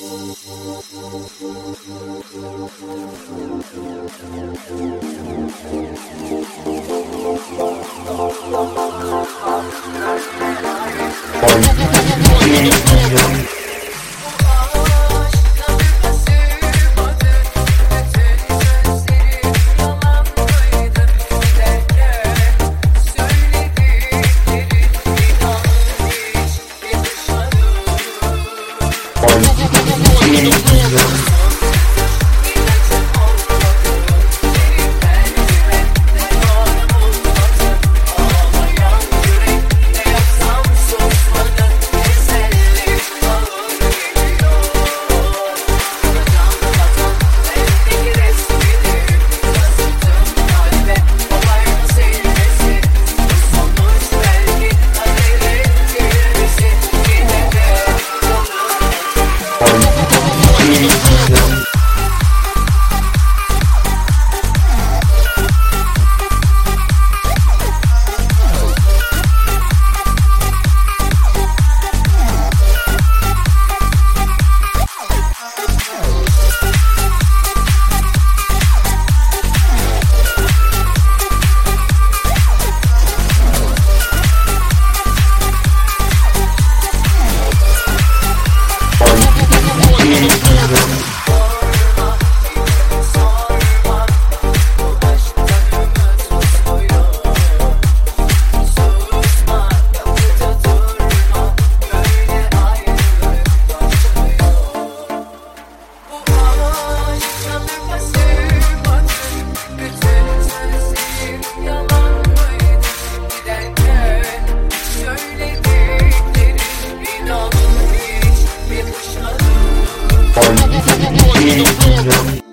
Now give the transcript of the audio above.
Thank you. you. Thank you.